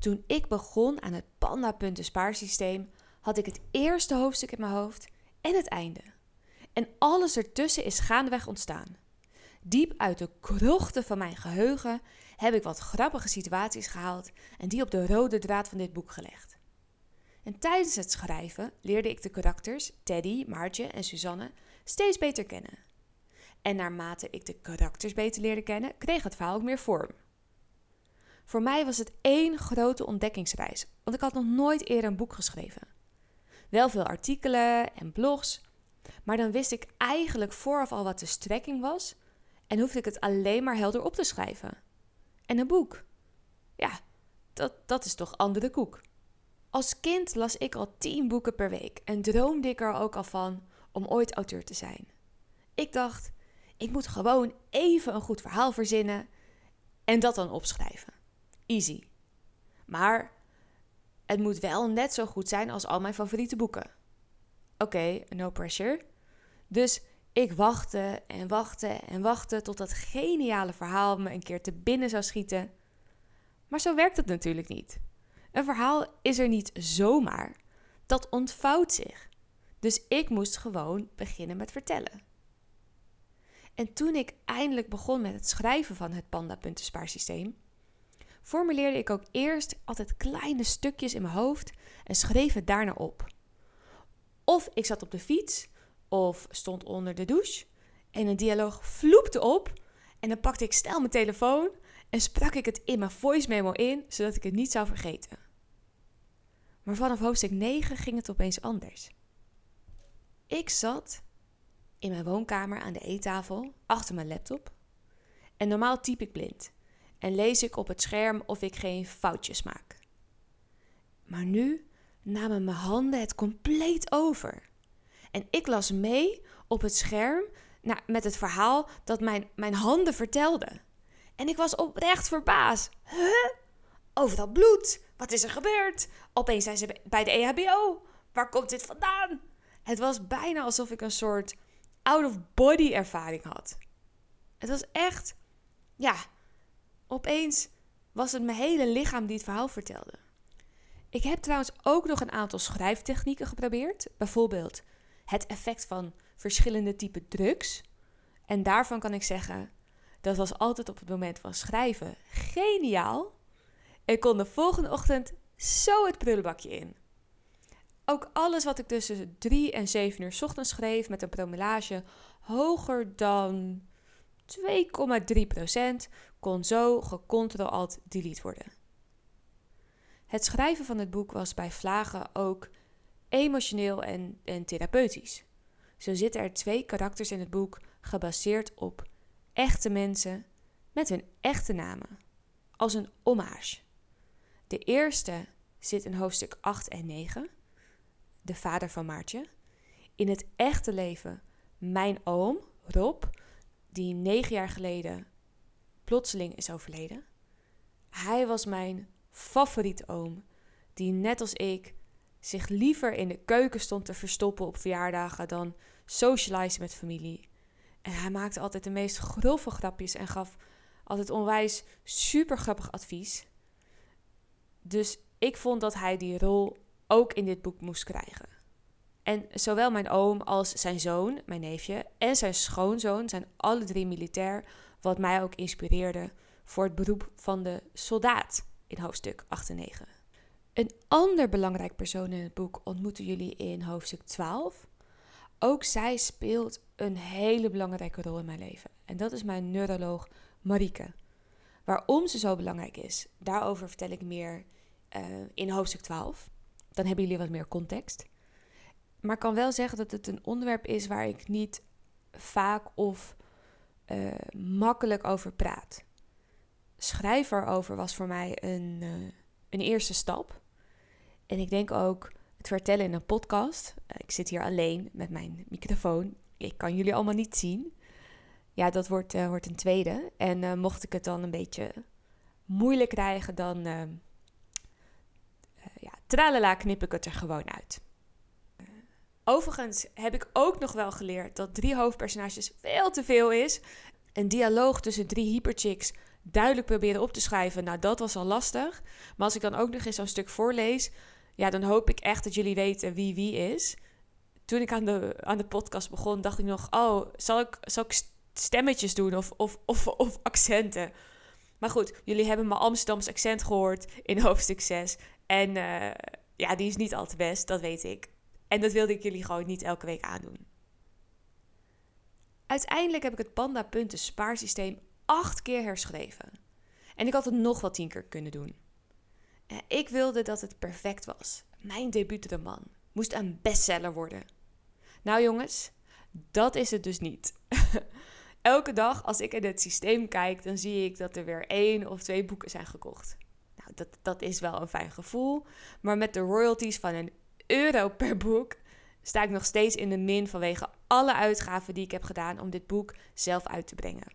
Toen ik begon aan het panda-punten spaarsysteem, had ik het eerste hoofdstuk in mijn hoofd en het einde. En alles ertussen is gaandeweg ontstaan. Diep uit de krochten van mijn geheugen heb ik wat grappige situaties gehaald en die op de rode draad van dit boek gelegd. En tijdens het schrijven leerde ik de karakters Teddy, Maartje en Suzanne steeds beter kennen. En naarmate ik de karakters beter leerde kennen, kreeg het verhaal ook meer vorm. Voor mij was het één grote ontdekkingsreis, want ik had nog nooit eerder een boek geschreven. Wel veel artikelen en blogs, maar dan wist ik eigenlijk vooraf al wat de strekking was en hoefde ik het alleen maar helder op te schrijven. En een boek. Ja, dat, dat is toch andere koek. Als kind las ik al tien boeken per week en droomde ik er ook al van om ooit auteur te zijn. Ik dacht, ik moet gewoon even een goed verhaal verzinnen en dat dan opschrijven. Easy. Maar het moet wel net zo goed zijn als al mijn favoriete boeken. Oké, no pressure. Dus ik wachtte en wachtte en wachtte tot dat geniale verhaal me een keer te binnen zou schieten. Maar zo werkt het natuurlijk niet. Een verhaal is er niet zomaar. Dat ontvouwt zich. Dus ik moest gewoon beginnen met vertellen. En toen ik eindelijk begon met het schrijven van het panda-puntenspaarsysteem, formuleerde ik ook eerst altijd kleine stukjes in mijn hoofd en schreef het daarna op. Of ik zat op de fiets of stond onder de douche en een dialoog vloepte op en dan pakte ik snel mijn telefoon en sprak ik het in mijn voice memo in, zodat ik het niet zou vergeten. Maar vanaf hoofdstuk 9 ging het opeens anders. Ik zat in mijn woonkamer aan de eettafel achter mijn laptop. En normaal typ ik blind en lees ik op het scherm of ik geen foutjes maak. Maar nu namen mijn handen het compleet over. En ik las mee op het scherm nou, met het verhaal dat mijn, mijn handen vertelden. En ik was oprecht verbaasd. Huh? Overal bloed. Wat is er gebeurd? Opeens zijn ze bij de EHBO. Waar komt dit vandaan? Het was bijna alsof ik een soort out-of-body ervaring had. Het was echt, ja, opeens was het mijn hele lichaam die het verhaal vertelde. Ik heb trouwens ook nog een aantal schrijftechnieken geprobeerd. Bijvoorbeeld het effect van verschillende typen drugs. En daarvan kan ik zeggen, dat was altijd op het moment van schrijven geniaal. Ik kon de volgende ochtend zo het prullenbakje in. Ook alles wat ik tussen 3 en 7 uur ochtends schreef met een promillage hoger dan 2,3% kon zo gecontrol-alt-delete worden. Het schrijven van het boek was bij Vlagen ook emotioneel en, en therapeutisch. Zo zitten er twee karakters in het boek gebaseerd op echte mensen met hun echte namen, als een hommage. De eerste zit in hoofdstuk 8 en 9, de vader van Maartje. In het echte leven mijn oom, Rob, die negen jaar geleden plotseling is overleden. Hij was mijn favoriete oom, die net als ik zich liever in de keuken stond te verstoppen op verjaardagen dan socializen met familie. En hij maakte altijd de meest grove grapjes en gaf altijd onwijs super grappig advies. Dus ik vond dat hij die rol ook in dit boek moest krijgen. En zowel mijn oom als zijn zoon, mijn neefje, en zijn schoonzoon zijn alle drie militair, wat mij ook inspireerde voor het beroep van de soldaat in hoofdstuk 8 en 9. Een ander belangrijk persoon in het boek ontmoeten jullie in hoofdstuk 12. Ook zij speelt een hele belangrijke rol in mijn leven. En dat is mijn neuroloog Marieke. Waarom ze zo belangrijk is, daarover vertel ik meer uh, in hoofdstuk 12. Dan hebben jullie wat meer context. Maar ik kan wel zeggen dat het een onderwerp is waar ik niet vaak of uh, makkelijk over praat. Schrijf erover was voor mij een, uh, een eerste stap. En ik denk ook het vertellen in een podcast. ik zit hier alleen met mijn microfoon. Ik kan jullie allemaal niet zien. Ja, dat wordt, wordt een tweede. En mocht ik het dan een beetje moeilijk krijgen, dan ja, tralala knip ik het er gewoon uit. Overigens heb ik ook nog wel geleerd dat drie hoofdpersonages veel te veel is. Een dialoog tussen drie hyperchicks duidelijk proberen op te schrijven. Nou, dat was al lastig. Maar als ik dan ook nog eens zo'n stuk voorlees, ja, dan hoop ik echt dat jullie weten wie wie is. Toen ik aan de, aan de podcast begon, dacht ik nog: oh, zal ik, zal ik stemmetjes doen of, of, of, of accenten? Maar goed, jullie hebben mijn Amsterdamse accent gehoord in hoofdstuk 6. En uh, ja, die is niet al te best, dat weet ik. En dat wilde ik jullie gewoon niet elke week aandoen. Uiteindelijk heb ik het Panda Punten spaarsysteem acht keer herschreven. En ik had het nog wel tien keer kunnen doen. Ik wilde dat het perfect was. Mijn debuutroman moest een bestseller worden. Nou jongens, dat is het dus niet. Elke dag als ik in het systeem kijk, dan zie ik dat er weer één of twee boeken zijn gekocht. Nou, dat, dat is wel een fijn gevoel. Maar met de royalties van een euro per boek sta ik nog steeds in de min vanwege alle uitgaven die ik heb gedaan om dit boek zelf uit te brengen.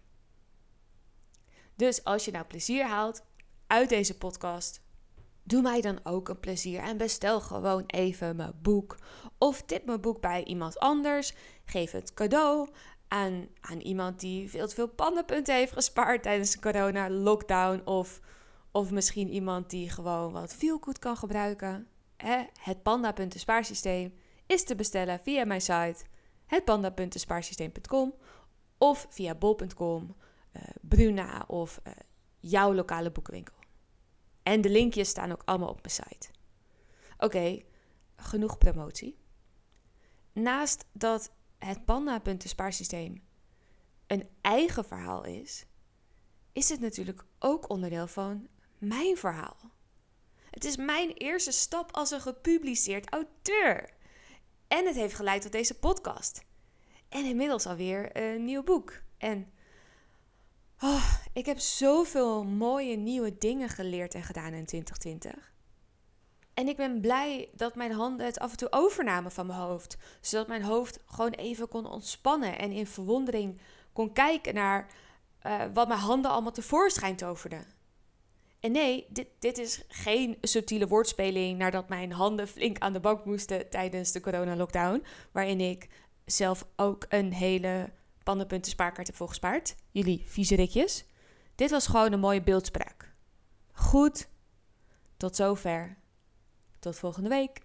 Dus als je nou plezier haalt uit deze podcast, doe mij dan ook een plezier en bestel gewoon even mijn boek. Of tip mijn boek bij iemand anders. Geef het cadeau aan, aan iemand die veel te veel pannenpunten heeft gespaard tijdens de corona-lockdown. Of, of misschien iemand die gewoon wat veel goed kan gebruiken. Het Panda-punten spaarsysteem is te bestellen via mijn site hetpanda.spaarsysteem.com of via bol.com, eh, Bruna of uh, jouw lokale boekenwinkel. En de linkjes staan ook allemaal op mijn site. Oké, genoeg promotie. Naast dat het Panda.spaarsysteem een eigen verhaal is, is het natuurlijk ook onderdeel van mijn verhaal. Het is mijn eerste stap als een gepubliceerd auteur. En het heeft geleid tot deze podcast. En inmiddels alweer een nieuw boek. En oh, ik heb zoveel mooie nieuwe dingen geleerd en gedaan in 2020. En ik ben blij dat mijn handen het af en toe overnamen van mijn hoofd. Zodat mijn hoofd gewoon even kon ontspannen en in verwondering kon kijken naar uh, wat mijn handen allemaal tevoorschijn toverden. En nee, dit, dit is geen subtiele woordspeling nadat mijn handen flink aan de bank moesten tijdens de corona-lockdown. Waarin ik zelf ook een hele pannenpunten spaarkaart heb volgespaard. Jullie viezerikjes. Dit was gewoon een mooie beeldspraak. Goed, tot zover. Tot volgende week.